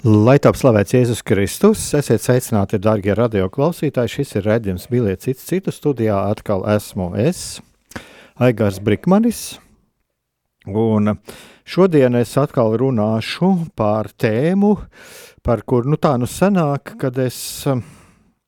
Lai top slavēts Jēzus Kristus, esiet sveicināti, darbie radio klausītāji. Šis ir redzējums Mīliet citu citu studijā. Atkal esmu es, Aigars Brikmanis. Un šodien es atkal runāšu par tēmu, par kur nu tā nu sanāk, kad es um,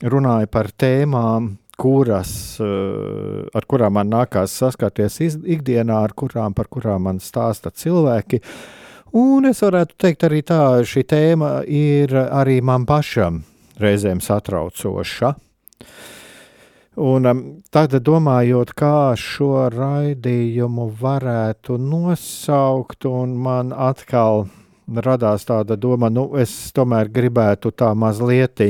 runāju par tēmām, kuras, uh, ar kurām man nākās saskarties ikdienā, ar kurām, par kurām man stāsta cilvēki. Uh, Un es varētu teikt, arī tā, šī tēma ir arī man pašam reizēm satraucoša. Un um, tad domājot, kā šo raidījumu varētu nosaukt, un man atkal radās tāda doma, nu, es tomēr gribētu tā mazliet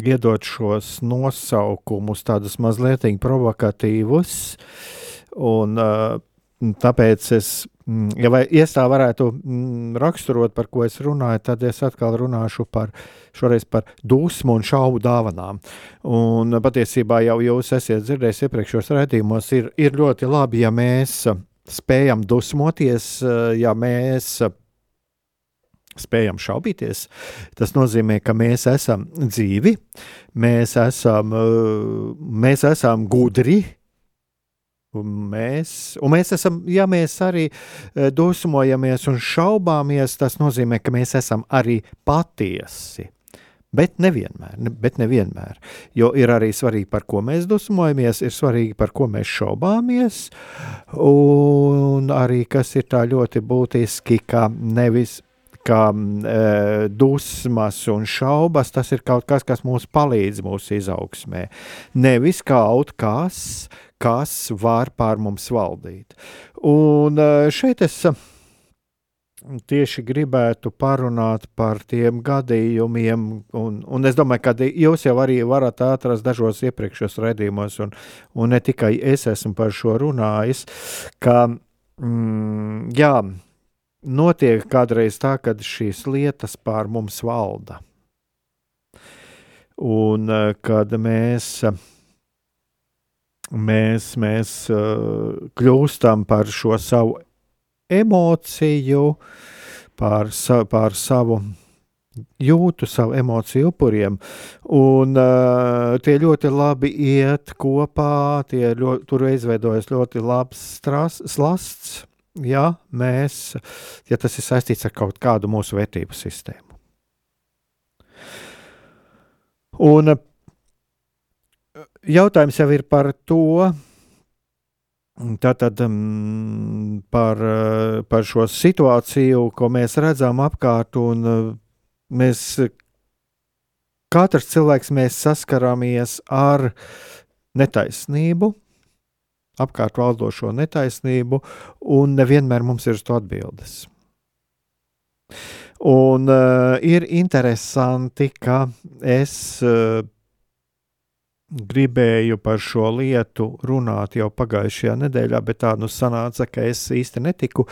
iedot šos nosaukumus, tādus mazliet provokatīvus, un uh, tāpēc es Mm, ja, ja tā varētu mm, raksturot, par ko es runāju, tad es atkal runāšu par, par dusmu un šaubu dāvanām. Un patiesībā jau jūs esat dzirdējis iepriekšējos raidījumos, ir, ir ļoti labi, ja mēs spējam dusmoties, ja mēs spējam šaubīties. Tas nozīmē, ka mēs esam dzīvi, mēs esam, mēs esam gudri, Un mēs, un mēs esam, ja mēs arī e, dusmojamies un šaubāmies, tas nozīmē, ka mēs esam arī patiesi. Bet nevienmēr, ne, bet nevienmēr. Jo ir arī svarīgi, par ko mēs dusmojamies, ir svarīgi, par ko mēs šaubāmies. Un arī kas ir tā ļoti būtiski, ka nevis ka e, dusmas un šaubas tas ir kaut kas, kas mums palīdz mūsu izaugsmē. Nevis kaut kas, kas var pār mums valdīt. Un e, šeit es e, tieši gribētu parunāt par tiem gadījumiem, un, un es domāju, ka jūs jau arī varat atrast dažos iepriekšējos redzījumos, un, un ne tikai es esmu par šo runājis, ka, mm, jā, notiek kādreiz tā, kad šīs lietas pār mums valda. Un eh, kad mēs, mēs, mēs eh, kļūstam par šo savu emociju, par, sa, par savu jūtu savu emociju upuriem, un uh, tie ļoti labi iet kopā, ļoti, tur izveidojas ļoti labs stras, slasts, ja, mēs, ja tas ir saistīts ar kaut kādu mūsu vērtību sistēmu. Un jautājums jau ir par to, tātad um, par, par šo situāciju, ko mēs redzam apkārt, un mēs, katrs cilvēks mēs saskaramies ar netaisnību, apkārt valdošo netaisnību, un nevienmēr mums ir uz to atbildes. Un uh, ir interesanti, ka es uh, gribēju par šo lietu runāt jau pagājušajā nedēļā, bet tā nu sanāca, ka es īsti netiku,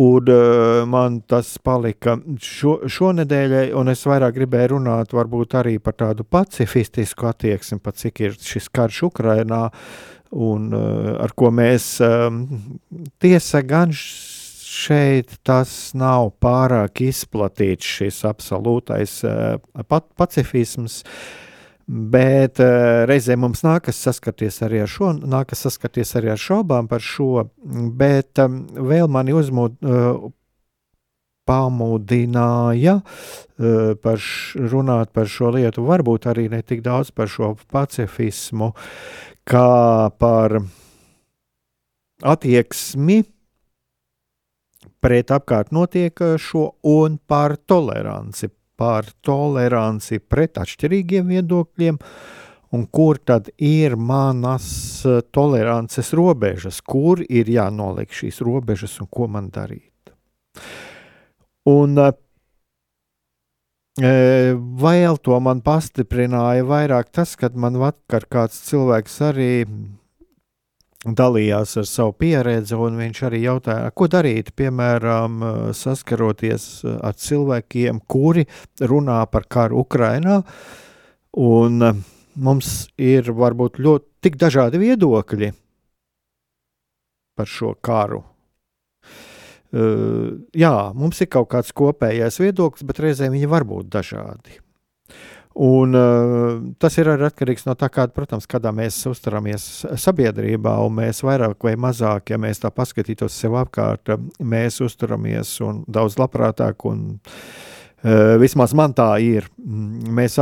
un uh, man tas palika šo, šonedēļai, un es vairāk gribēju runāt varbūt arī par tādu pacifistisku attieksmi, pat cik ir šis karš Ukrainā, uh, un uh, ar ko mēs um, tiesa gan šeit tas nav pārāk izplatīts šis absolūtais uh, pat, pacifisms, bet uh, reizē mums nākas saskarties arī ar šo, nākas saskarties arī ar šaubām par šo, bet um, vēl mani uzmod, uh, pamudināja uh, par š, runāt par šo lietu, varbūt arī ne tik daudz par šo pacifismu, kā par attieksmi pret apkārt notiekošo un par toleranci, par toleranci pret atšķirīgiem viedokļiem, un kur tad ir manas tolerances robežas, kur ir jānoliek šīs robežas un ko man darīt. Un e, vēl to man pastiprināja vairāk tas, kad man vakar kāds cilvēks arī dalījās ar savu pieredzi, un viņš arī jautāja, ko darīt, piemēram, saskaroties ar cilvēkiem, kuri runā par karu Ukrainā, un mums ir varbūt ļoti tik dažādi viedokļi par šo karu. Uh, jā, mums ir kaut kāds kopējais viedoklis, bet reizēm viņi var būt dažādi. Un, uh, tas ir arī atkarīgs no tā, kāda, protams, kādā mēs uzturamies sabiedrībā, un mēs vairāk vai mazāk, ja mēs tā paskatītos sev apkārt, mēs uzturamies un daudz labprātāk un Uh, vismaz man tā ir. Mm, mēs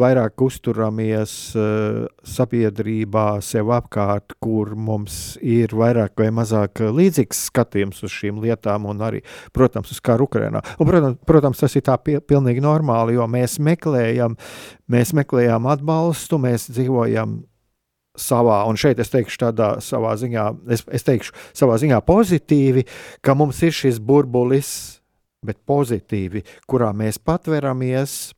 vairāk uzturamies uh, sabiedrībā, sev apkārt, kur mums ir vairāk vai mazāk līdzīgs skatījums uz šīm lietām, un arī, protams, uz karu Ukrajinā. Protams, protams, tas ir tā pie, pilnīgi normāli, jo mēs meklējam, mēs meklējam atbalstu, mēs dzīvojam savā, un šeit es teikšu tādā savā ziņā, es, es teikšu savā ziņā pozitīvi, ka mums ir šis burbulis bet pozitīvi, kurā mēs patveramies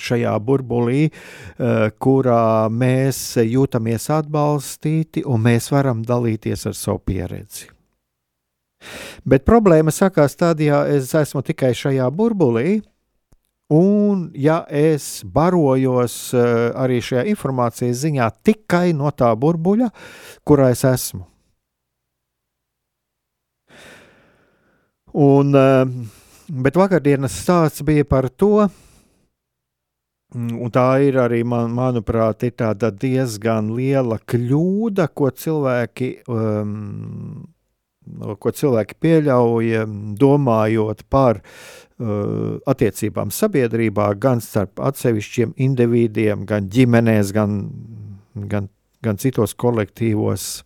šajā burbulī, eh, kurā mēs jūtamies atbalstīti un mēs varam dalīties ar savu pieredzi. Bet problēma sākās tad, ja es esmu tikai šajā burbulī, un ja es barojos eh, arī šajā informācijas ziņā tikai no tā burbuļa, kurā es esmu. Un, eh, bet vakardienas stāsts bija par to, un tā ir arī, man, manuprāt, ir diezgan liela kļūda, ko cilvēki, um, ko cilvēki pieļauj, domājot par uh, attiecībām sabiedrībā, gan starp atsevišķiem individiem, gan ģimenēs, gan, gan, gan citos kolektīvos,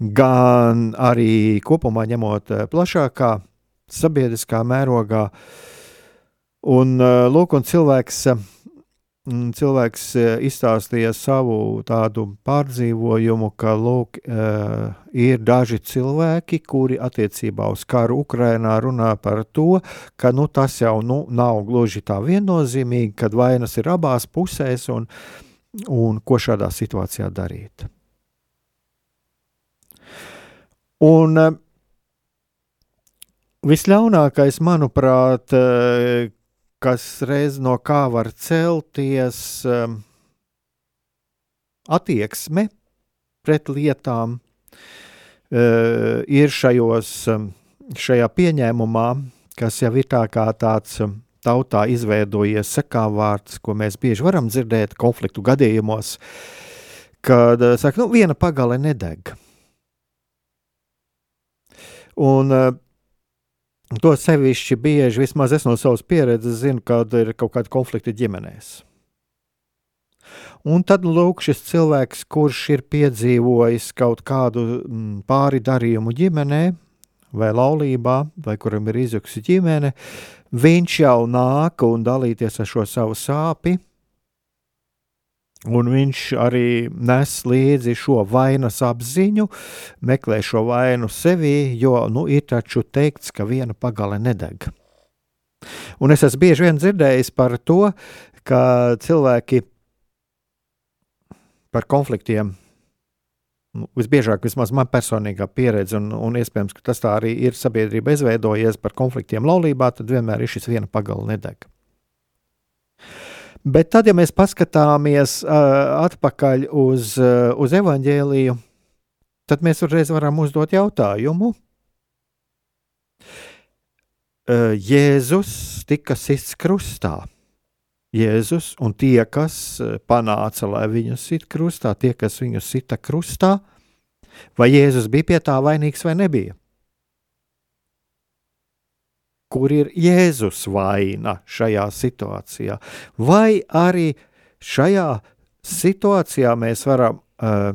gan arī kopumā ņemot eh, plašākā sabiedriskā mērogā. Un, uh, lūk, un cilvēks, mm, cilvēks uh, izstāstīja savu tādu pārdzīvojumu, ka lūk, uh, ir daži cilvēki, kuri attiecībā uz karu Ukrajinā runā par to, ka nu, tas jau nu, nav gluži tā viennozīmīgi, kad vainas ir abās pusēs un, un ko šādā situācijā darīt. Un, Visļaunākais, manuprāt, eh, kas reiz no kā var celties, eh, attieksme pret lietām, eh, ir šajos, šajā pieņēmumā, kas jau ir tā kā tāds tautā izveidojies sakāvārds, ko mēs bieži varam dzirdēt konfliktu gadījumos, kad saka, nu, viena pagale nedeg. Un To sevišķi bieži, vismaz es no savas pieredzes, zinu, kad ir kaut kādi konflikti ģimenēs. Un tad lūk, šis cilvēks, kurš ir piedzīvojis kaut kādu mm, pāri darījumu ģimenē, vai laulībā, vai kuram ir izjukusi ģimene, viņš jau nāk un dalīties ar šo savu sāpju Un viņš arī nes līdzi šo vainas apziņu, meklē šo vainu sevī, jo nu, ir taču teikts, ka viena pagale nedeg. Un es esmu bieži vien dzirdējis par to, ka cilvēki par konfliktiem, nu, visbiežāk, vismaz man personīgā pieredze, un, un iespējams, ka tas tā arī ir sabiedrība izveidojies par konfliktiem laulībā, tad vienmēr ir šis viena pagale nedeg. Bet tad, ja mēs paskatāmies uh, atpakaļ uz, uh, uz evaņģēliju, tad mēs uzreiz varam uzdot jautājumu. Uh, Jēzus tika sists krustā. Jēzus un tie, kas panāca, lai viņu sit krustā, tie, kas viņu sita krustā, vai Jēzus bija pie tā vainīgs vai nebija? Kur ir Jēzus vaina šajā situācijā. Vai arī šajā situācijā mēs varam uh,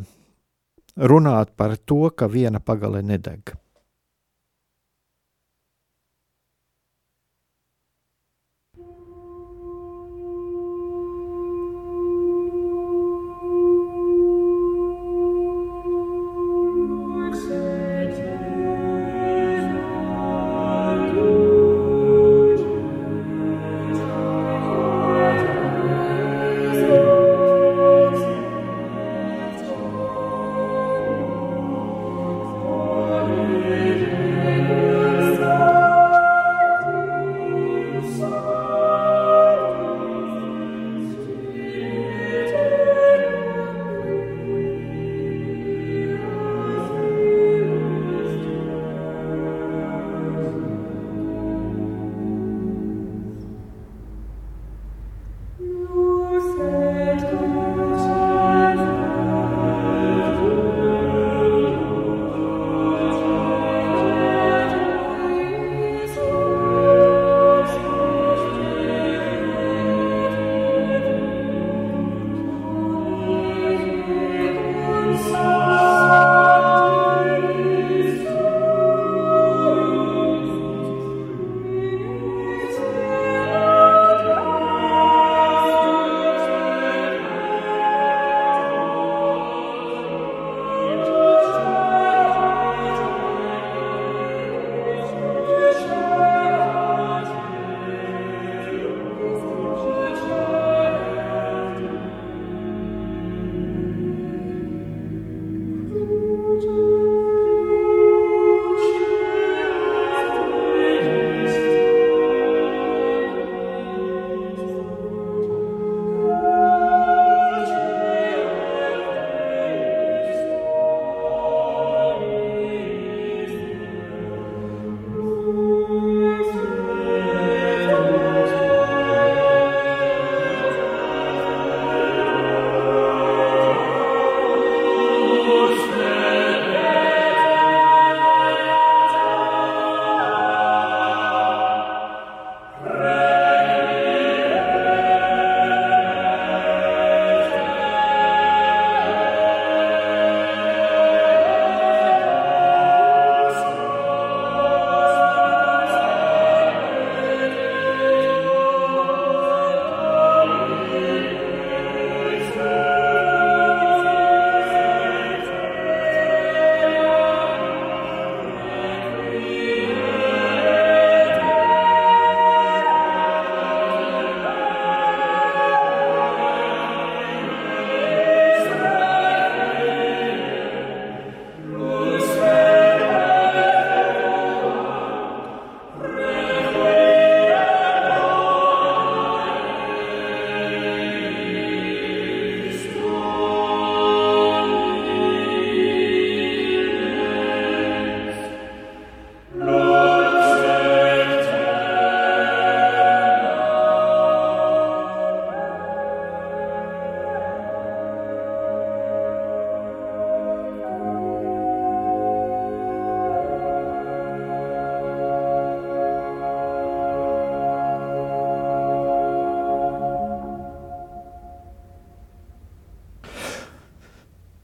runāt par to, ka viena pagale nedeg.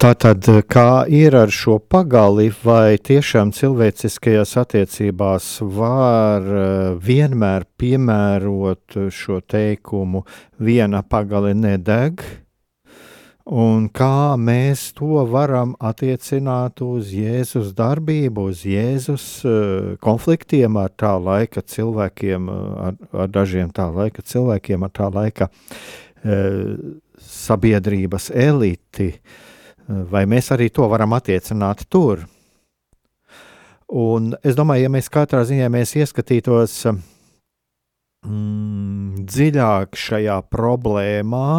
Tātad, kā ir ar šo pagali, vai tiešām cilvēciskajās attiecībās var uh, vienmēr piemērot šo teikumu, viena pagali nedeg, un kā mēs to varam attiecināt uz Jēzus darbību, uz Jēzus konfliktiem ar tā laika cilvēkiem, ar, ar dažiem tā laika cilvēkiem, ar tā laika sabiedrības eliti. Uh, vai mēs arī to varam attiecināt tur. Un es domāju, ja mēs katrā ziņā mēs ieskatītos mm, dziļāk šajā problēmā,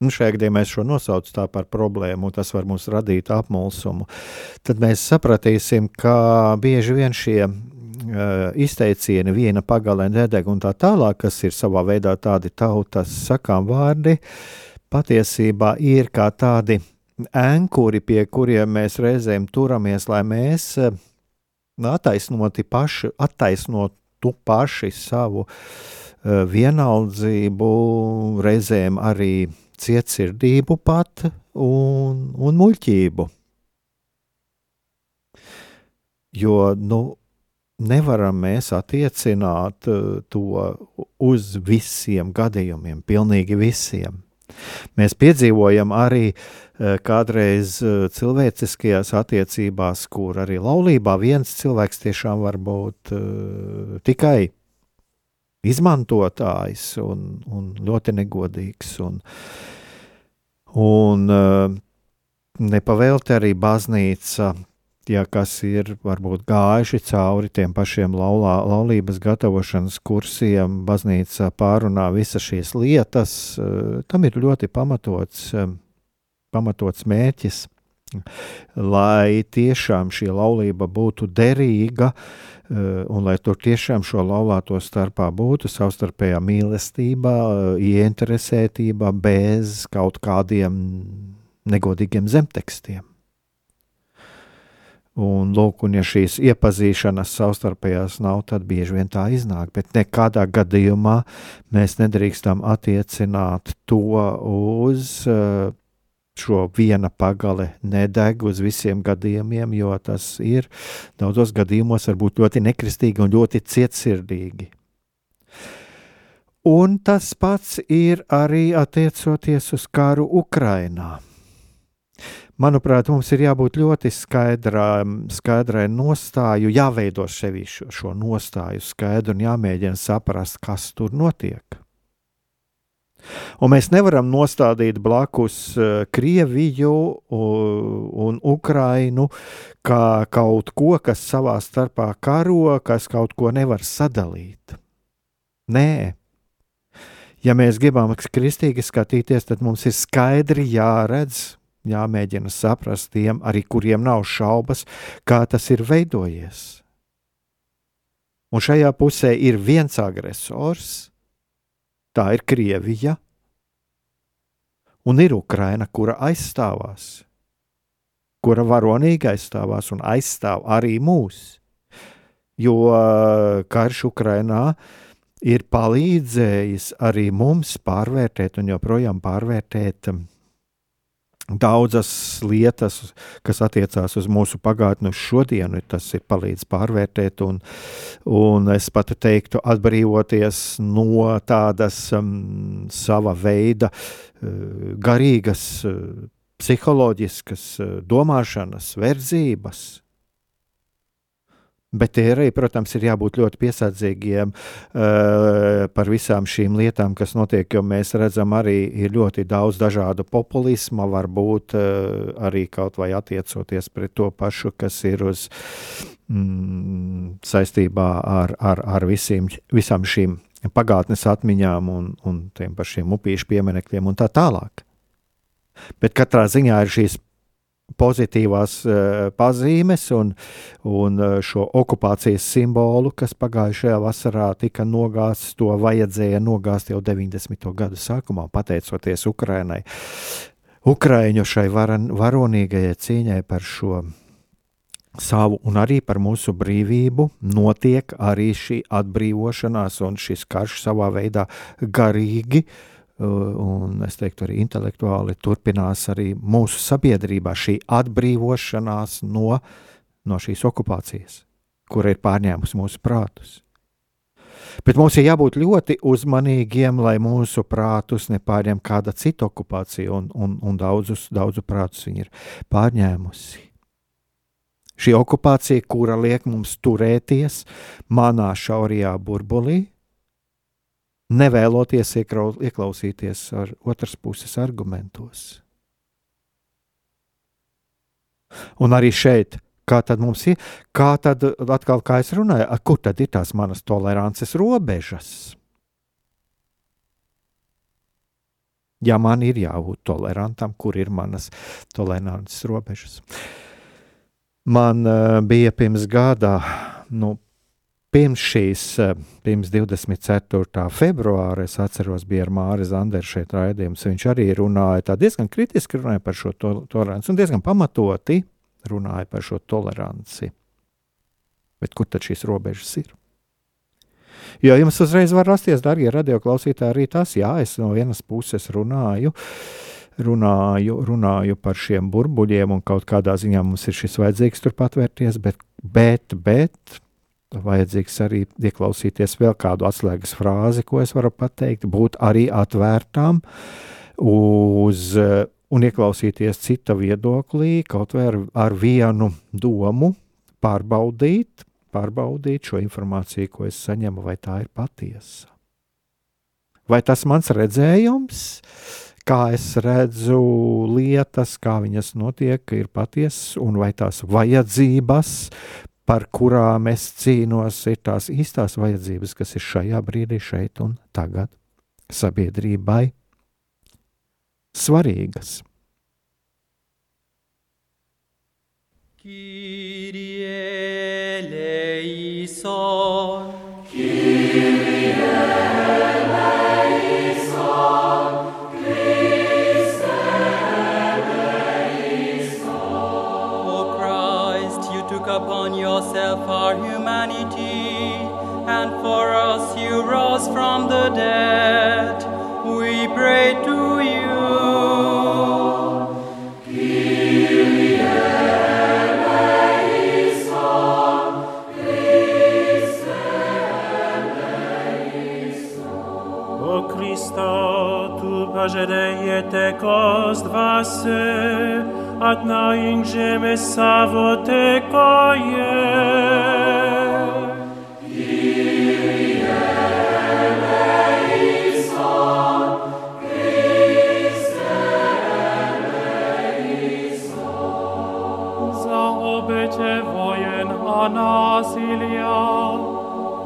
nu, šajā gadījumā mēs šo nosaucam par problēmu, tas var mums radīt apmulsumu, tad mēs sapratīsim, ka bieži vien šie uh, izteicieni, viena pagale nedeg un tā tālāk, kas ir savā veidā tādi tautas sakām vārdi, uh, patiesībā ir kā tādi ankuri, pie kuriem mēs reizēm turamies, lai mēs eh, attaisnoti paši, attaisnot tu paši savu uh, vienaldzību, reizēm arī cietsirdību pat un, un muļķību. Jo, nu, nevaram mēs attiecināt uh, to uz visiem gadījumiem, pilnīgi visiem. Mēs piedzīvojam arī uh, kādreiz uh, cilvēciskajās attiecībās, kur arī laulībā viens cilvēks tiešām var būt uh, tikai izmantotājs un, un ļoti negodīgs. Un, un nepavēlti arī baznīca ja kas ir varbūt gājuši cauri tiem pašiem laulā, laulības gatavošanas kursiem, baznīca pārunā visas šīs lietas, eh, tam ir ļoti pamatots, eh, pamatots mērķis, lai tiešām šī laulība būtu derīga eh, un lai tur tiešām šo laulāto starpā būtu savstarpējā mīlestība, ieinteresētība bez kaut kādiem negodīgiem zemtekstiem. Un, lūk, un ja šīs iepazīšanas savstarpējās nav, tad bieži vien tā iznāk. Bet nekādā gadījumā mēs nedrīkstam attiecināt to uz uh, šo viena pagale nedeg uz visiem gadījumiem, jo tas ir daudzos gadījumos var būt ļoti nekristīgi un ļoti cietsirdīgi. Un tas pats ir arī attiecoties uz karu Ukrainā. Manuprāt, mums ir jābūt ļoti skaidrā, skaidrai nostāju, jāveido sevi šo, šo nostāju skaidru un jāmēģina saprast, kas tur notiek. Un mēs nevaram nostādīt blakus uh, Krieviju un Ukrainu kā kaut ko, kas savā starpā karo, kas kaut ko nevar sadalīt. Nē, ja mēs gribam kristīgi skatīties, tad mums ir skaidri jāredz, jāmēģina saprast tiem, arī kuriem nav šaubas, kā tas ir veidojies. Un šajā pusē ir viens agresors, tā ir Krievija, un ir Ukraina, kura aizstāvās, kura varonīgi aizstāvās un aizstāv arī mūs. Jo uh, karš Ukrainā ir palīdzējis arī mums pārvērtēt un joprojām pārvērtēt daudzas lietas, kas attiecās uz mūsu pagātni, uz šodienu, tas ir palīdzis pārvērtēt, un, un es pat teiktu, atbrīvoties no tādas um, sava veida uh, garīgas, uh, psiholoģiskas uh, domāšanas, verdzības Bet arī, protams, ir jābūt ļoti piesardzīgiem uh, par visām šīm lietām, kas notiek, jo mēs redzam, arī ir ļoti daudz dažādu populisma, varbūt uh, arī kaut vai attiecoties pret to pašu, kas ir uz mm, saistībā ar, ar, ar visiem, visām šīm pagātnes atmiņām un, un tiem pašiem upīšu pieminekļiem un tā tālāk. Bet katrā ziņā ir šīs pozitīvās uh, pazīmes un, un uh, šo okupācijas simbolu, kas pagājušajā vasarā tika nogāzts, to vajadzēja nogāzt jau 90. gadu sākumā, pateicoties Ukrainai. Ukraiņu šai varan, varonīgajai cīņai par šo savu un arī par mūsu brīvību notiek arī šī atbrīvošanās un šis karš savā veidā garīgi uh, un es teiktu, arī intelektuāli turpinās arī mūsu sabiedrībā šī atbrīvošanās no, no šīs okupācijas, kura ir pārņēmusi mūsu prātus. Bet mums ir jābūt ļoti uzmanīgiem, lai mūsu prātus nepārņem kāda cita okupācija, un, un, un daudzus, daudzu prātus viņi ir pārņēmusi. Šī okupācija, kura liek mums turēties manā šaurajā burbulī, nevēloties ieklausīties ar otras puses argumentos. Un arī šeit, kā tad mums ir, kā tad atkal, kā es runāju, kur tad ir tās manas tolerances robežas? Ja man ir jābūt tolerantam, kur ir manas tolerances robežas? Man uh, bija pirms gada, nu, Pirms šīs, eh, pirms 24. februāra, es atceros, bija ar Māri Zanderu šeit raidījums. Viņš arī runāja diezgan kritiski runāja par šo to, toleranci un diezgan pamatoti runāja par šo toleranci. Bet kur tad šīs robežas ir? Jo jums uzreiz var rasties, darbie radioklausītāji, arī tas, jā, es no vienas puses runāju. Runāju, runāju par šiem burbuļiem, un kaut kādā ziņā mums ir šis vajadzīgs tur patvērties, bet, bet, bet vajadzīgs arī ieklausīties vēl kādu atslēgas frāzi, ko es varu pateikt, būt arī atvērtām uz un ieklausīties cita viedoklī, kaut vai ar, ar vienu domu, pārbaudīt, pārbaudīt šo informāciju, ko es saņemu, vai tā ir patiesa. Vai tas mans redzējums, kā es redzu lietas, kā viņas notiek, ir patiesas, un vai tās vajadzības, par kurām es cīnos, ir tās īstās vajadzības, kas ir šajā brīdī, šeit un tagad sabiedrībai svarīgas. Kyrie yourself our humanity, and for us you rose from the dead. We pray to you. Pažadējiet tekos dvasē, atnājing žeme savo tekoje. Nasilia,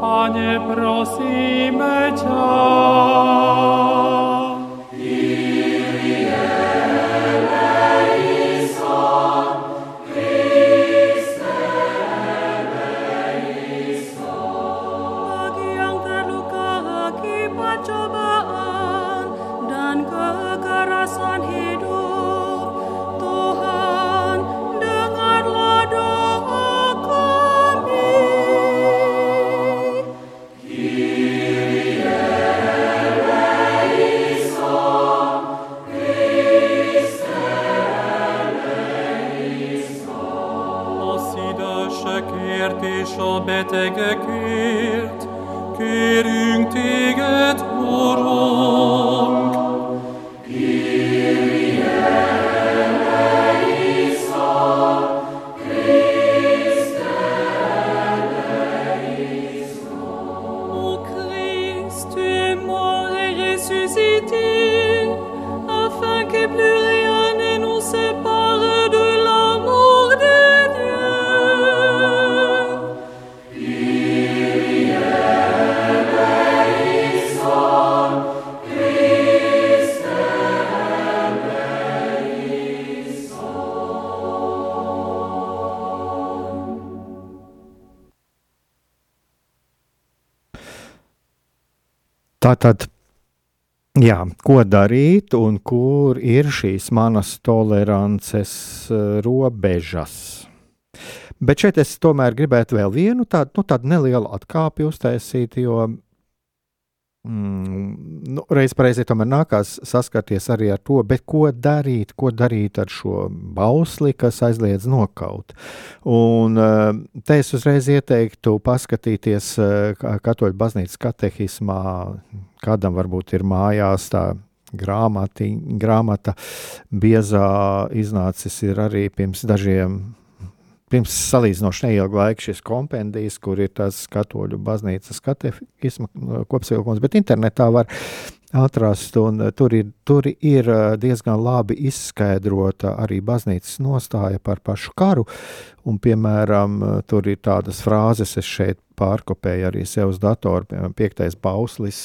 Panie, prosimy Cię. Ko darīt un kur ir šīs manas tolerances eh, robežas? Bet šeit es tomēr gribētu vēl vienu tādu, nu, tādu nelielu atkāpi uztaisīt, jo Mm, nu, reiz reizē tomēr nākās saskarties arī ar to, ko darīt, ko darīt ar šo bausli, kas aizliedz nokaut. Un eh, te es uzreiz ieteiktu paskatīties eh, Katoļu baznīcas katehismā, kādam varbūt ir mājās tā grāmati, grāmata biezā iznācis arī pirms dažiem pirms salīdzinoši neilga laika šis kompendijs, kur ir tas katoļu baznīcas katehisma kopsavilkums, bet internetā var atrast, un tur ir, tur ir diezgan labi izskaidrota arī baznīcas nostāja par pašu karu, un, piemēram, tur ir tādas frāzes, es šeit pārkopēju arī sev uz datoru, piemēram, piektais bauslis,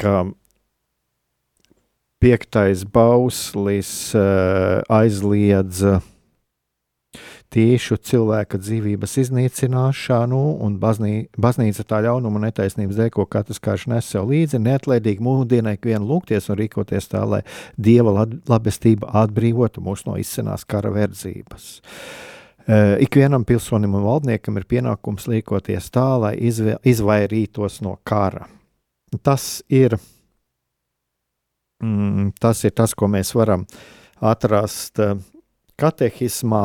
ka piektais bauslis uh, aizliedz tiešu cilvēka dzīvības iznīcināšanu, un baznī, baznīca tā ļaunuma un netaisnības dēļ, ko katrs karš nes sev līdzi, neatlaidīgi mūdienai vienu lūgties un rīkoties tā, lai dieva labestība atbrīvotu mūs no izcenās kara verdzības. Uh, ikvienam pilsonim un valdniekam ir pienākums rīkoties tā, lai izvairītos no kara. Tas ir, mm, tas ir tas, ko mēs varam atrast uh, katehismā.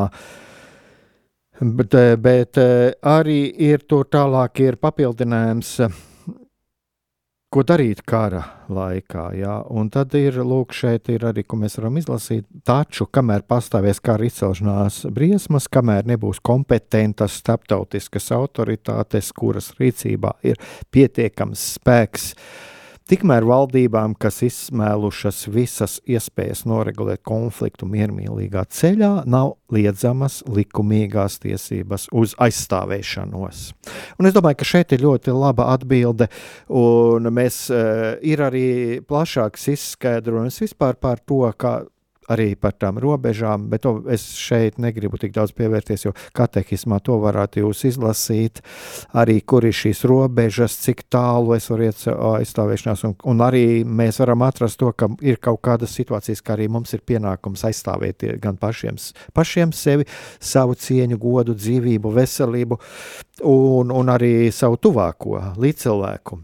Bet, bet arī ir tur tālāk ir papildinājums ko darīt kara laikā. Ja? Un tad ir, lūk, šeit ir arī, ko mēs varam izlasīt. Taču, kamēr pastāvēs kara izcelšanās briesmas, kamēr nebūs kompetentas starptautiskas autoritātes, kuras rīcībā ir pietiekams spēks, uh, Tikmēr valdībām, kas izsmēlušas visas iespējas noregulēt konfliktu miermīlīgā ceļā, nav liedzamas likumīgās tiesības uz aizstāvēšanos. Un es domāju, ka šeit ir ļoti laba atbilde, un mēs uh, ir arī plašāks izskaidrojums vispār par to, kā arī par tām robežām, bet to es šeit negribu tik daudz pievērties, jo katehismā to varētu jūs izlasīt, arī kur ir šīs robežas, cik tālu es varu iet aizstāvēšanās, un, un arī mēs varam atrast to, ka ir kaut kādas situācijas, ka arī mums ir pienākums aizstāvēt gan pašiem, pašiem sevi, savu cieņu, godu, dzīvību, veselību, un, un arī savu tuvāko līdzcilvēku.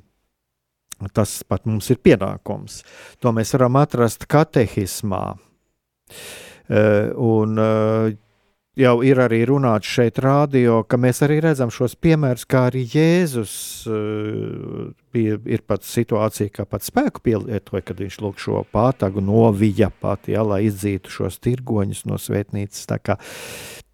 Tas pat mums ir pienākums. To mēs varam atrast katehismā, un uh, jau ir arī runāts šeit, rādio, ka mēs arī redzam šos piemērus, kā arī Jēzus uh, bija, ir pat situācija, ka pat spēku pielietoja, kad viņš lūk šo pātagu novija pat, ja, lai izdzītu šos tirgoņus no svētnīcas. Tā kā,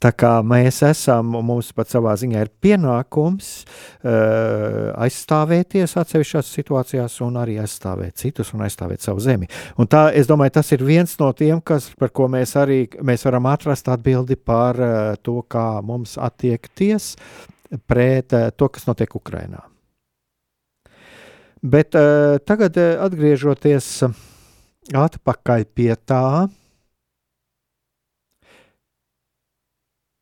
tā kā mēs esam, mums pat savā ziņā ir pienākums uh, aizstāvēties atsevišķās situācijās un arī aizstāvēt citus un aizstāvēt savu zemi. Un tā, es domāju, tas ir viens no tiem, kas, par ko mēs arī mēs varam atrast atbildi par uh, to, kā mums attiekties pret uh, to, kas notiek Ukrainā. Bet uh, tagad, uh, atgriežoties atpakaļ pie tā,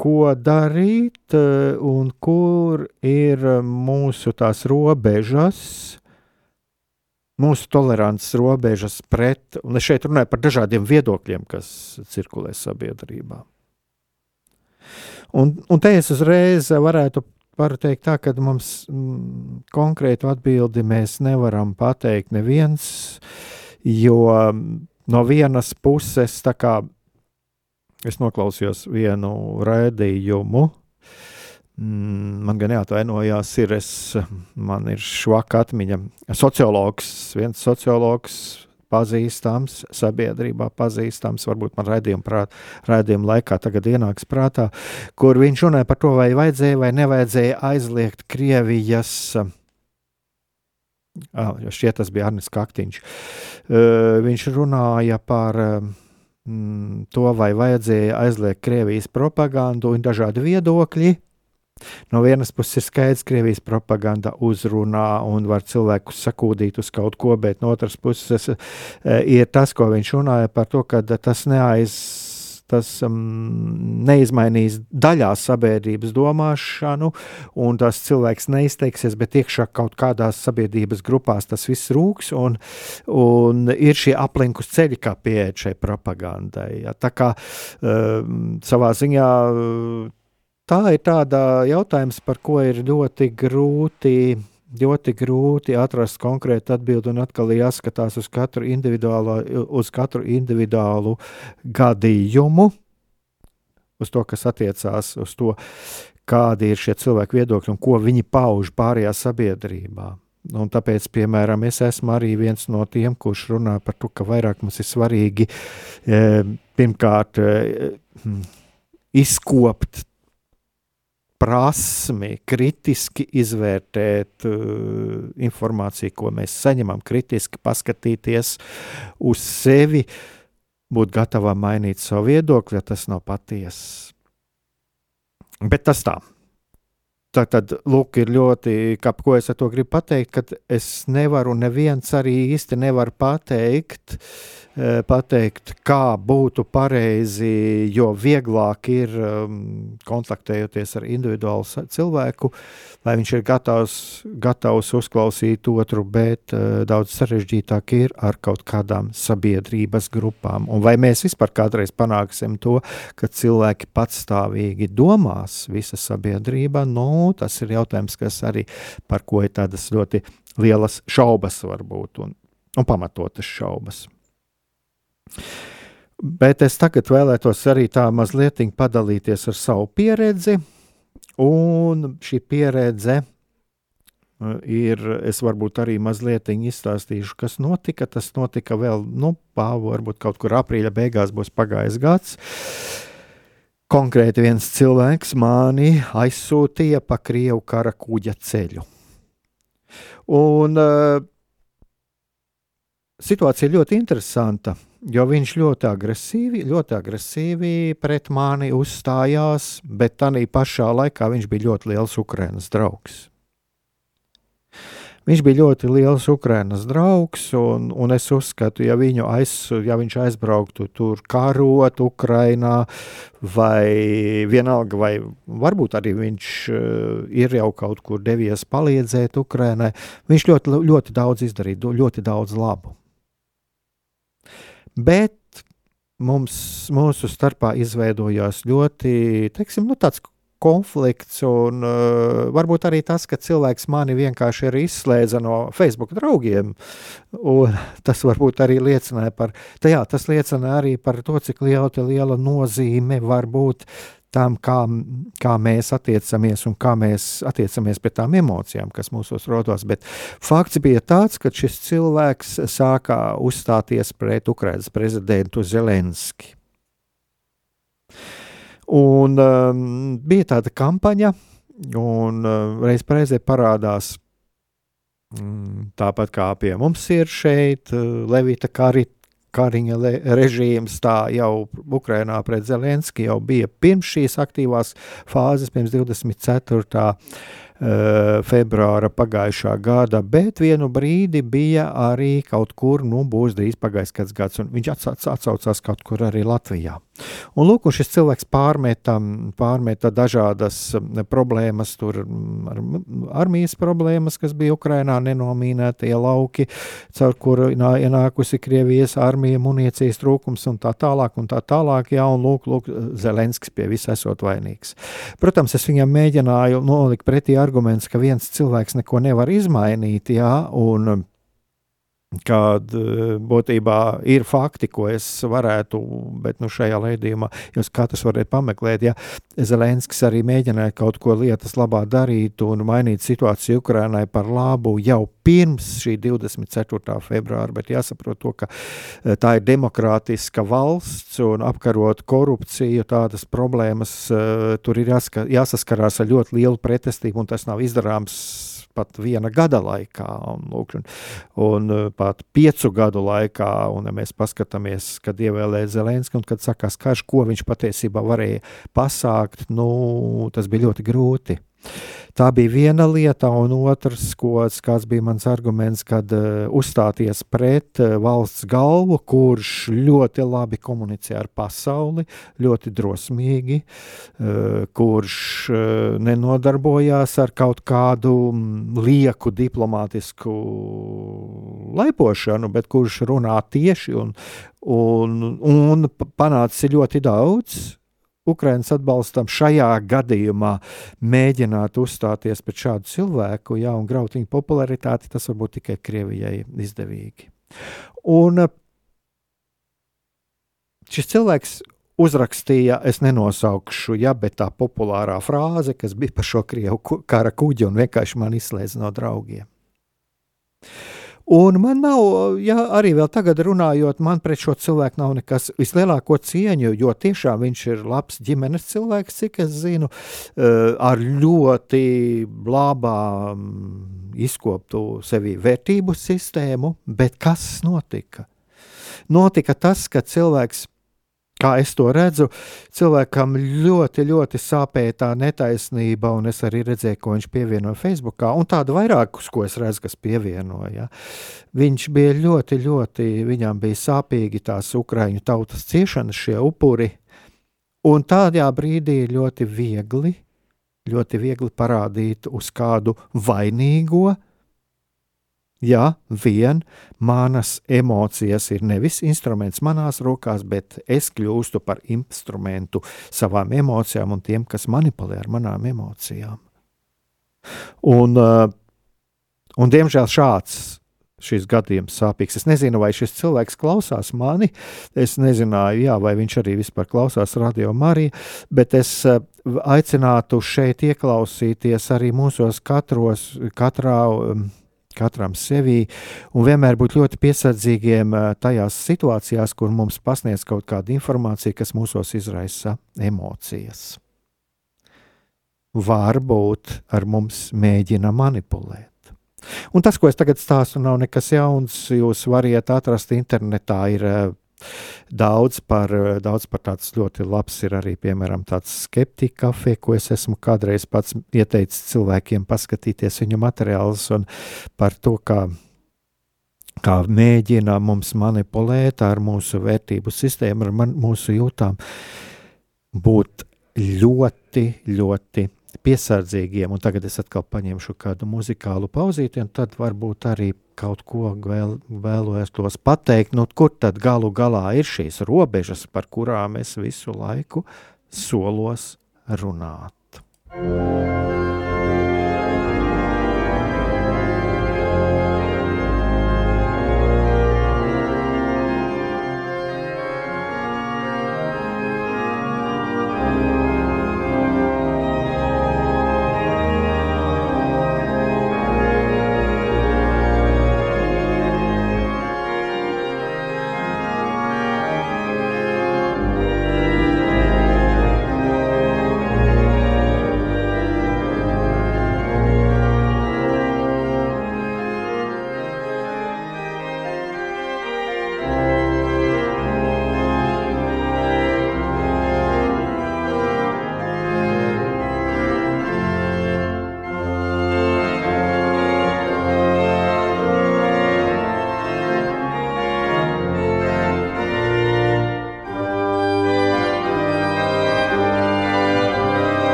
ko darīt uh, un kur ir mūsu tās robežas, mūsu tolerants robežas pret, un es šeit runāju par dažādiem viedokļiem, kas cirkulē sabiedrībā. Un, un te es uzreiz varētu varu teikt tā, ka mums mm, konkrētu atbildi mēs nevaram pateikt neviens, jo mm, no vienas puses, tā kā es noklausījos vienu raidījumu, mm, man gan jāatvainojās, ir es, man ir švaka atmiņa, sociologs, viens sociologs pazīstams, sabiedrībā pazīstams, varbūt man raidījuma, raidījuma laikā tagad ienāks prātā, kur viņš runāja par to, vai vajadzēja vai nevajadzēja aizliegt Krievijas. Ah, šķiet, tas bija Arnēs Kaktiņš. Uh, viņš runāja par mm, to, vai vajadzēja aizliegt Krievijas propagandu un dažādi viedokļi. No vienas puses ir skaidrs, ka Krievijas propaganda uzrunā un var cilvēkus sakūdīt uz kaut ko, bet no otras puses e, ir tas, ko viņš runāja par to, ka tas neaiz. Tas um, neizmainīs daļā sabiedrības domāšanu, un tas cilvēks neizteiksies, bet iekšā kaut kādās sabiedrības grupās tas viss rūks, un, un ir šie aplinkus ceļi, kā pieiet šai propagandai. Ja. Tā kā um, savā ziņā tā ir tāda jautājums, par ko ir ļoti grūti. Ļoti grūti atrast konkrētu atbildi, un atkal jāskatās uz katru individuālu, uz katru individuālu gadījumu, uz to, kas attiecās uz to, kādi ir šie cilvēki viedokļi un ko viņi pauž pārējā sabiedrībā. Un tāpēc, piemēram, es esmu arī viens no tiem, kurš runā par to, ka vairāk mums ir svarīgi e, pirmkārt e, izkopt prasmi kritiski izvērtēt uh, informāciju, ko mēs saņemam, kritiski paskatīties uz sevi, būt gatavam mainīt savu viedokli, ja tas nav patiesa. Bet tas tā. Tā tad, lūk, ir ļoti, kā, ko es ar to gribu pateikt, ka es nevaru, neviens arī īsti nevar pateikt, uh, pateikt, kā būtu pareizi, jo vieglāk ir um, kontaktējoties ar individuālu cilvēku, lai viņš ir gatavs, gatavs uzklausīt otru, bet uh, daudz sarežģītāk ir ar kaut kādām sabiedrības grupām. Un vai mēs vispār kādreiz panāksim to, ka cilvēki patstāvīgi domās, visa sabiedrība, nu, tas ir jautājums, kas arī par ko ir tādas ļoti lielas šaubas varbūt un, un pamatotas šaubas. Bet es tagad vēlētos arī tā mazliet padalīties ar savu pieredzi, un šī pieredze uh, ir, es varbūt arī mazliet izstāstīšu, kas notika. Tas notika vēl, nu, pāvu, varbūt kaut kur aprīļa beigās būs pagājis gads. Konkrēti viens cilvēks mani aizsūtīja pa Krievu kara kuģa ceļu. Un uh, situācija ļoti interesanta, jo viņš ļoti agresīvi, ļoti agresīvi pret mani uzstājās, bet tā pašā laikā viņš bija ļoti liels Ukraiņas draugs. Viņš bija ļoti liels Ukraiņas draugs, un, un es uzskatu, ja, aiz, ja viņš aizbrauktu tur karot Ukraiņā, vai vienalga, vai varbūt arī viņš uh, ir jau kaut kur devies palīdzēt Ukraiņai, viņš ļoti, ļoti daudz izdarīja, ļoti daudz labu. Bet mums, mūsu starpā izveidojās ļoti, teiksim, nu, tāds konflikts, un uh, varbūt arī tas, ka cilvēks mani vienkārši ir izslēdza no Facebook draugiem. Tas varbūt arī liecināja par, tajā, tas liecina arī par to, cik liela, liela nozīme var būt tam, kā, kā mēs attiecamies un kā mēs attiecamies pret tām emocijām, kas mūsos rodas. Bet fakts bija tāds, ka šis cilvēks sāka uzstāties pret Ukraiņas prezidentu Zelenski. Un um, bija tāda kampaņa, un uh, reiz reizē parādās mm, tāpat kā pie mums ir šeit, uh, Levita Karit. Kariņa režīms, tā jau Ukrainā pret Zelenski jau bija pirms šīs aktīvās fāzes, pirms 24 Eh, februāra pagājušā gada, bet vienu brīdi bija arī kaut kur, nu, būs drīz pagājis kāds gads, un viņš atsaucās kaut kur arī Latvijā. Un lūk, un šis cilvēks pārmeta, pārmeta dažādas problēmas, tur ar, armijas problēmas, kas bija Ukrainā, nenomīnētie lauki, caur kuru ienākusi Krievijas armija, munīcijas trūkums un tā tālāk, un tā tālāk, jā, un lūk, lūk Zelenskis pie visa esot vainīgs. Protams, es viņam mēģināju nolikt pretī arguments, ka viens cilvēks neko nevar izmainīt, jā, un kad eh, būtībā ir fakti, ko es varētu, bet nu, šajā lēdījumā jūs katrs varat pameklēt. Ja Zelenskis arī mēģināja kaut ko lietas labā darīt un mainīt situāciju Ukrainai par labu jau pirms šī 24. februāra, bet jāsaprot to, ka eh, tā ir demokrātiska valsts un apkarot korupciju, tādas problēmas eh, tur ir jāsaskarās ar ļoti lielu pretestību un tas nav izdarāms pat viena gada laikā, un, lūk, un, un uh, pat piecu gadu laikā. Un, ja mēs paskatāmies, kad ievēlēja Zelenski un kad sakās karš, ko viņš patiesībā varēja pasākt, nu, tas bija ļoti grūti. Tā bija viena lieta, un otrs, ko, kāds bija mans arguments, kad uh, uzstāties pret uh, valsts galvu, kurš ļoti labi komunicē ar pasauli, ļoti drosmīgi, uh, kurš uh, nenodarbojās ar kaut kādu um, lieku diplomātisku laipošanu, bet kurš runā tieši un, un, un panāca ļoti daudz Ukraiņas atbalstam šajā gadījumā mēģināt uzstāties pret šādu cilvēku, jā, un graut viņa popularitāti, tas var būt tikai Krievijai izdevīgi. Un eh, šis cilvēks uzrakstīja, es nenosaukšu, ja, bet tā populārā frāze, kas bija par šo krievu kara kuģi un vienkārši man izslēdz no draugiem. Un man nav, ja arī vēl tagad runājot, man pret šo cilvēku nav nekas vislielāko cieņu, jo tiešām viņš ir labs ģimenes cilvēks, cik es zinu, eh, ar ļoti labām izkoptu sevi vērtību sistēmu, bet kas notika? Notika tas, ka cilvēks kā es to redzu, cilvēkam ļoti, ļoti sāpēja tā netaisnība, un es arī redzēju, ko viņš pievienoja Facebookā, un tādu vairākus, ko es redzu, kas pievienoja. Viņš bija ļoti, ļoti, viņam bija sāpīgi tās ukraiņu tautas ciešanas, šie upuri, un tādā brīdī ļoti viegli, ļoti viegli parādīt uz kādu vainīgo, Ja vien manas emocijas ir nevis instruments manās rokās, bet es kļūstu par instrumentu savām emocijām un tiem, kas manipulē ar manām emocijām. Un, uh, un diemžēl šāds šis gadījums sāpīgs. Es nezinu, vai šis cilvēks klausās mani. Es nezināju, jā, vai viņš arī vispār klausās radio Mariju, bet es uh, aicinātu šeit ieklausīties arī mūsos katros, katrā. Katram sevī, un vienmēr būt ļoti piesardzīgiem eh, tajās situācijās, kur mums pasniedz kaut kāda informācija, kas mūsos izraisa emocijas. Varbūt ar mums mēģina manipulēt. Un tas, ko es tagad stāstu, nav nekas jauns. Jūs varat atrast internetā, ir eh, Daudz par, daudz par tāds ļoti labs ir arī, piemēram, tāds skeptika kafē, ko es esmu kādreiz pats ieteicis cilvēkiem paskatīties viņu materiālus un par to, kā, kā mēģina mums manipulēt ar mūsu vērtību sistēmu, ar man, mūsu jūtām, būt ļoti, ļoti piesardzīgiem. Un tagad es atkal paņemšu kādu muzikālu pauzīti, un tad varbūt arī kaut ko vēl, vēlos pateikt, nu, kur tad galu galā ir šīs robežas, par kurām es visu laiku solos runāt.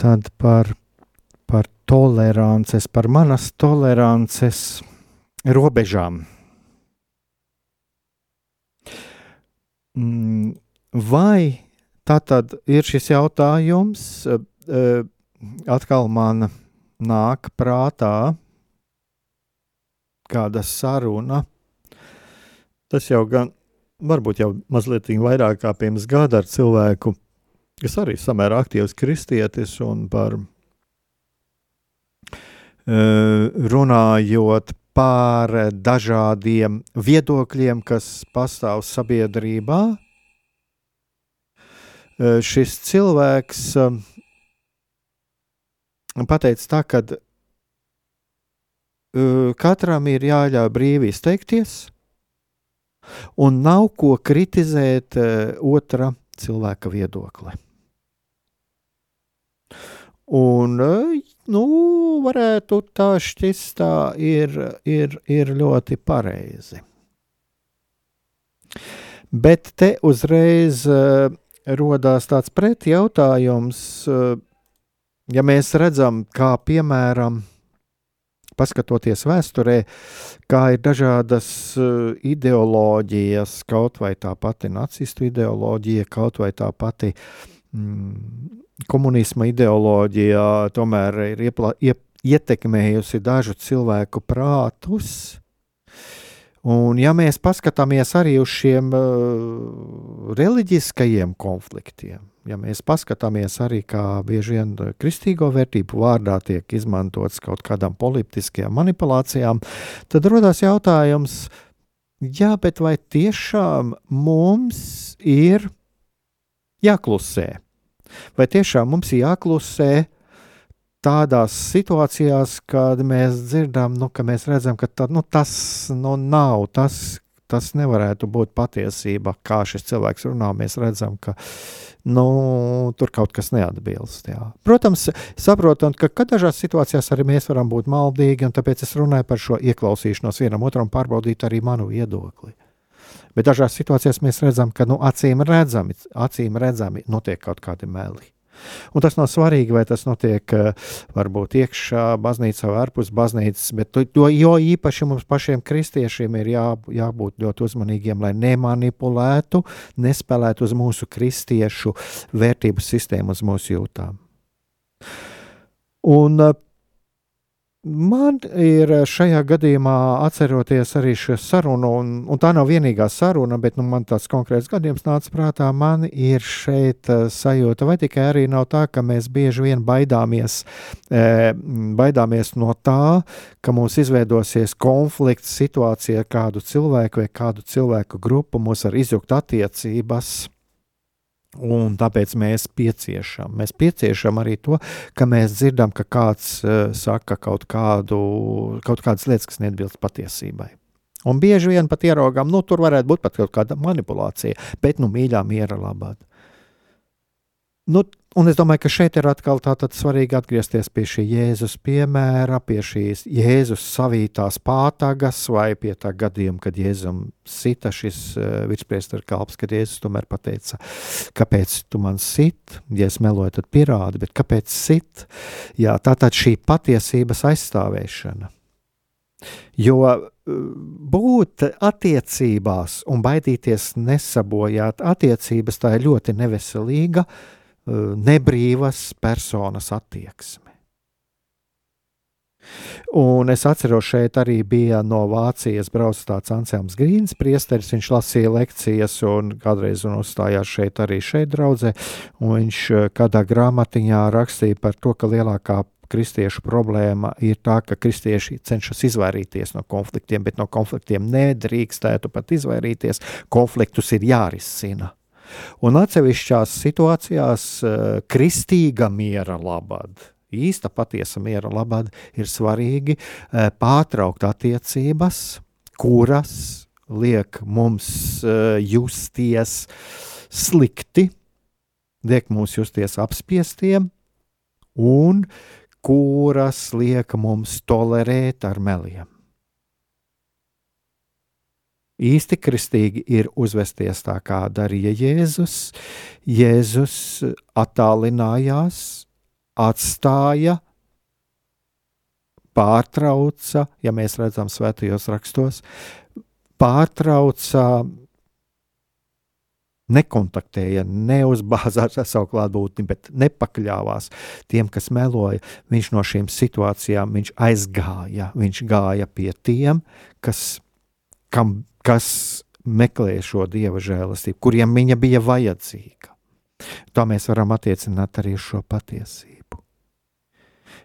Tad par, par tolerances, par manas tolerances robežām. Mm, vai tā tad ir šis jautājums, atkal man nāk prātā kāda saruna. Tas jau gan, varbūt jau mazliet vairāk kā pirms gada ar cilvēku, kas arī samērā aktīvs kristietis un par uh, runājot par dažādiem viedokļiem, kas pastāv sabiedrībā. Uh, šis cilvēks uh, pateica tā, ka katram ir jāļauj brīvi izteikties, un nav ko kritizēt otra cilvēka viedokli. Un, nu, varētu tā šķist, tā ir, ir, ir ļoti pareizi. Bet te uzreiz uh, rodās tāds pretjautājums, uh, ja mēs redzam, kā piemēram, paskatoties vēsturē, kā ir dažādas uh, ideoloģijas, kaut vai tā pati nacistu ideoloģija, kaut vai tā pati mm, komunisma ideoloģija tomēr ir iepla, iep, ietekmējusi dažu cilvēku prātus. Un, ja mēs paskatāmies arī uz šiem uh, reliģiskajiem konfliktiem, ja mēs paskatāmies arī, kā bieži vien kristīgo vērtību vārdā tiek izmantots kaut kādām politiskajām manipulācijām, tad rodas jautājums, jā, bet vai tiešām mums ir jāklusē? Vai tiešām mums ir jāklusē tādās situācijās, kad mēs dzirdam, nu, ka mēs redzam, ka tā, nu, tas nu, nav tas, tas nevarētu būt patiesība, kā šis cilvēks runā. Mēs redzam, ka nu, tur kaut kas neatbilst. Jā. Protams, saprotam, ka, ka dažās situācijās arī mēs varam būt maldīgi, un tāpēc es runāju par šo ieklausīšanos vienam otram, pārbaudīt arī manu viedokli. Bet dažās situācijās mēs redzam, ka nu, acīm redzami, acīm redzami notiek kaut kādi meli. Un tas nav svarīgi, vai tas notiek eh, varbūt iekšā baznīcā vai ārpus baznīcas, bet to, jo īpaši mums pašiem kristiešiem ir jā, jābūt ļoti uzmanīgiem, lai nemanipulētu, nespēlētu uz mūsu kristiešu vērtību sistēmu, uz mūsu jūtām. Un uh, Man ir šajā gadījumā atceroties arī šo sarunu, un, un tā nav vienīgā saruna, bet nu, man tāds konkrēts gadījums nāca prātā. Man ir šeit uh, sajūta, vai tikai arī nav tā, ka mēs bieži vien baidāmies, e, baidāmies no tā, ka mums izveidosies konflikts situācija ar kādu cilvēku vai kādu cilvēku grupu, mūs var izjukt attiecības Un tāpēc mēs pieciešam. Mēs pieciešam arī to, ka mēs dzirdam, ka kāds uh, saka kaut, kādu, kaut kādas lietas, kas neatbilst patiesībai. Un bieži vien pat ieraugām, nu, tur varētu būt pat kaut kāda manipulācija, bet, nu, mīļā miera labāk. Nu, Un es domāju, ka šeit ir atkal svarīgi atgriezties pie šī Jēzus piemēra, pie šīs Jēzus savītās pātagas, vai pie tā gadījuma, kad Jēzum sita šis uh, virspriestara kalps, kad Jēzus tomēr pateica, kāpēc tu man sit, ja es meloju, tad pierādi, bet kāpēc sit? Jā, tā tad šī patiesības aizstāvēšana. Jo uh, būt attiecībās un baidīties nesabojāt attiecības, tā ir ļoti neveselīga uh, Eh, nebrīvas personas attieksme. Un es atceros, šeit arī bija no Vācijas braucis tāds Ansēns Grīns, priesteris. Viņš lasīja lekcijas un kādreiz un uzstājās šeit arī šeit draudzē. Viņš eh, kādā grāmatiņā rakstīja par to, ka lielākā kristiešu problēma ir tā, ka kristieši cenšas izvairīties no konfliktiem, bet no konfliktiem nedrīkstētu pat izvairīties. Konfliktus ir jārisina. Un atsevišķās situācijās eh, kristīga miera labad, īsta patiesa miera labad, ir svarīgi eh, pārtraukt attiecības, kuras liek mums eh, justies slikti, liek mums justies apspiestiem, un kuras liek mums tolerēt ar meliem. Īsti kristīgi ir uzvesties tā, kā darīja Jēzus. Jēzus attālinājās, atstāja, pārtrauca, ja mēs redzam svētajos rakstos, pārtrauca, nekontaktēja, neuzbāzās ar savu klātbūtni, bet nepakļāvās tiem, kas meloja. Viņš no šīm situācijām aizgāja. Viņš gāja pie tiem, kas, kam kas meklē šo dieva žēlastību, kuriem viņa bija vajadzīga. Tā mēs varam attiecināt arī šo patiesību.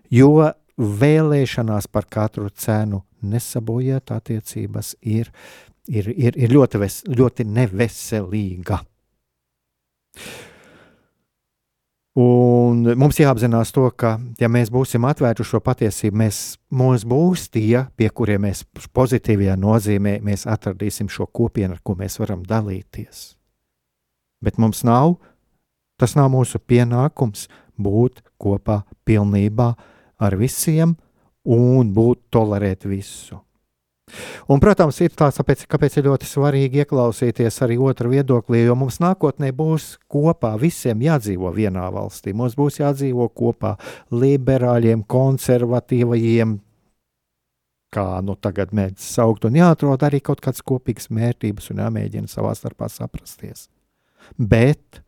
Jo vēlēšanās par katru cenu nesabojāt attiecības ir, ir, ir, ir ļoti, ves, ļoti neveselīga. Un mums jāapzinās to, ka, ja mēs būsim atvērti šo patiesību, mēs, mums būs tie, pie kuriem mēs pozitīvajā nozīmē mēs atradīsim šo kopienu, ar ko mēs varam dalīties. Bet mums nav, tas nav mūsu pienākums būt kopā pilnībā ar visiem un būt tolerēt visu. Un, protams, ir tāds, kāpēc, kāpēc ir ļoti svarīgi ieklausīties arī otru viedoklī, jo mums nākotnē būs kopā visiem jādzīvo vienā valstī. Mums būs jādzīvo kopā liberāļiem, konservatīvajiem, kā nu tagad mēģina saukt, un jāatrod arī kaut kādas kopīgas mērķības un jāmēģina savā starpā saprasties. Bet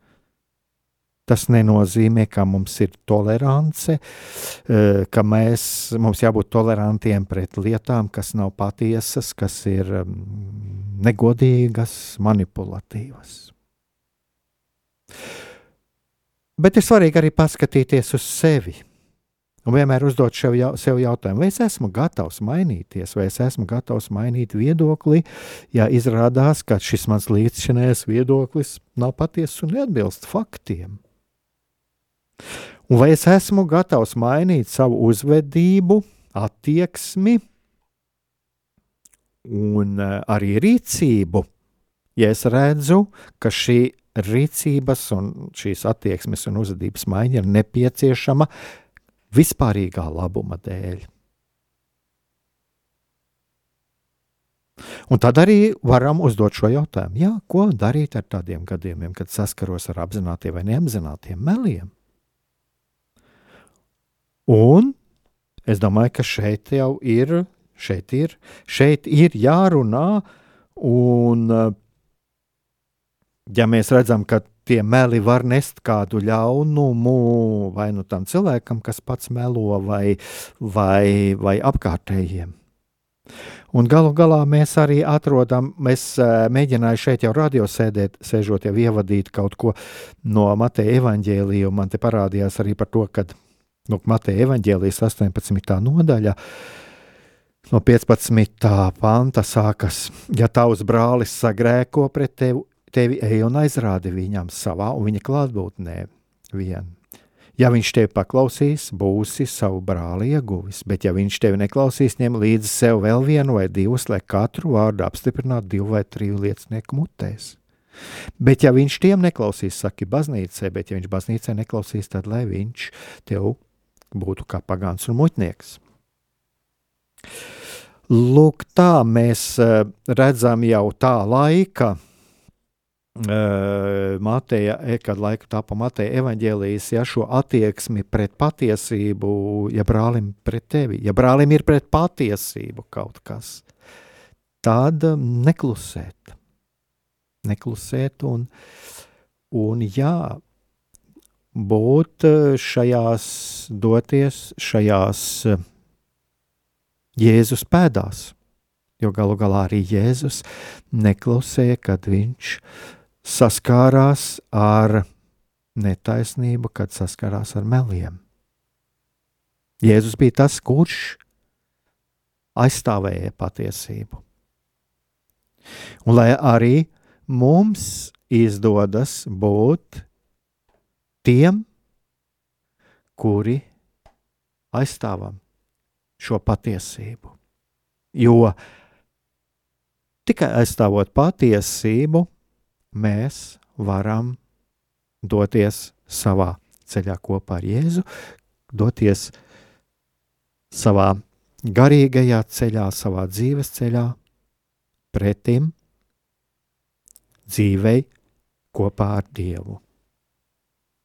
Tas nenozīmē, ka mums ir tolerance, eh, ka mēs, mums jābūt tolerantiem pret lietām, kas nav patiesas, kas ir mm, negodīgas, manipulatīvas. Bet ir svarīgi arī paskatīties uz sevi. Un vienmēr uzdot sev, jau, sev jautājumu, vai es esmu gatavs mainīties, vai es esmu gatavs mainīt viedokli, ja izrādās, ka šis mans līdzšinējais viedoklis nav patiess un neatbilst faktiem. Un vai es esmu gatavs mainīt savu uzvedību, attieksmi un eh, arī rīcību, ja es redzu, ka šī rīcības un šīs attieksmes un uzvedības maiņa ir nepieciešama vispārīgā labuma dēļ. Un tad arī varam uzdot šo jautājumu, jā, ko darīt ar tādiem gadījumiem, kad saskaros ar apzinātiem vai neapzinātiem meliem. Un es domāju, ka šeit jau ir, šeit ir, šeit ir jārunā, un ja mēs redzam, ka tie meli var nest kādu ļaunumu vai nu tam cilvēkam, kas pats melo, vai, vai, vai apkārtējiem. Un galu galā mēs arī atrodam, mēs mēģinājām šeit jau radio sēdēt, sēžot jau ievadīt kaut ko no Mateja evaņģēlija, un man te parādījās arī par to, ka nu, Mateja evaņģēlijas 18. nodaļa no 15. panta sākas, ja tavs brālis sagrēko pret tevi, tevi ej un aizrādi viņam savā un viņa klātbūtnē vien. Ja viņš tevi paklausīs, būsi savu brāli ieguvis, bet ja viņš tevi neklausīs, ņem līdzi sev vēl vienu vai divus, lai katru vārdu apstiprinātu divu vai triju liecinieku mutēs. Bet ja viņš tiem neklausīs, saki baznīcai, bet ja viņš baznīcai neklausīs, tad lai viņš tev būtu kā pagāns un muļķnieks. Lūk, tā mēs eh, redzam jau tā laika Mateja, e, kad laiku tapa Mateja evaņģēlijas, ja šo attieksmi pret patiesību, ja brālim pret tevi, ja brālim ir pret patiesību kaut kas, tad neklusēt. Neklusēt un, un jā, būt šajās, doties šajās Jēzus pēdās. Jo galu galā arī Jēzus neklusēja, kad viņš saskārās ar netaisnību, kad saskārās ar meliem. Jēzus bija tas, kurš aizstāvēja patiesību. Un lai arī mums izdodas būt tiem, kuri aizstāvam šo patiesību. Jo tikai aizstāvot patiesību, mēs varam doties savā ceļā kopā ar Jēzu, doties savā garīgajā ceļā, savā dzīves ceļā, pretim dzīvei kopā ar Dievu.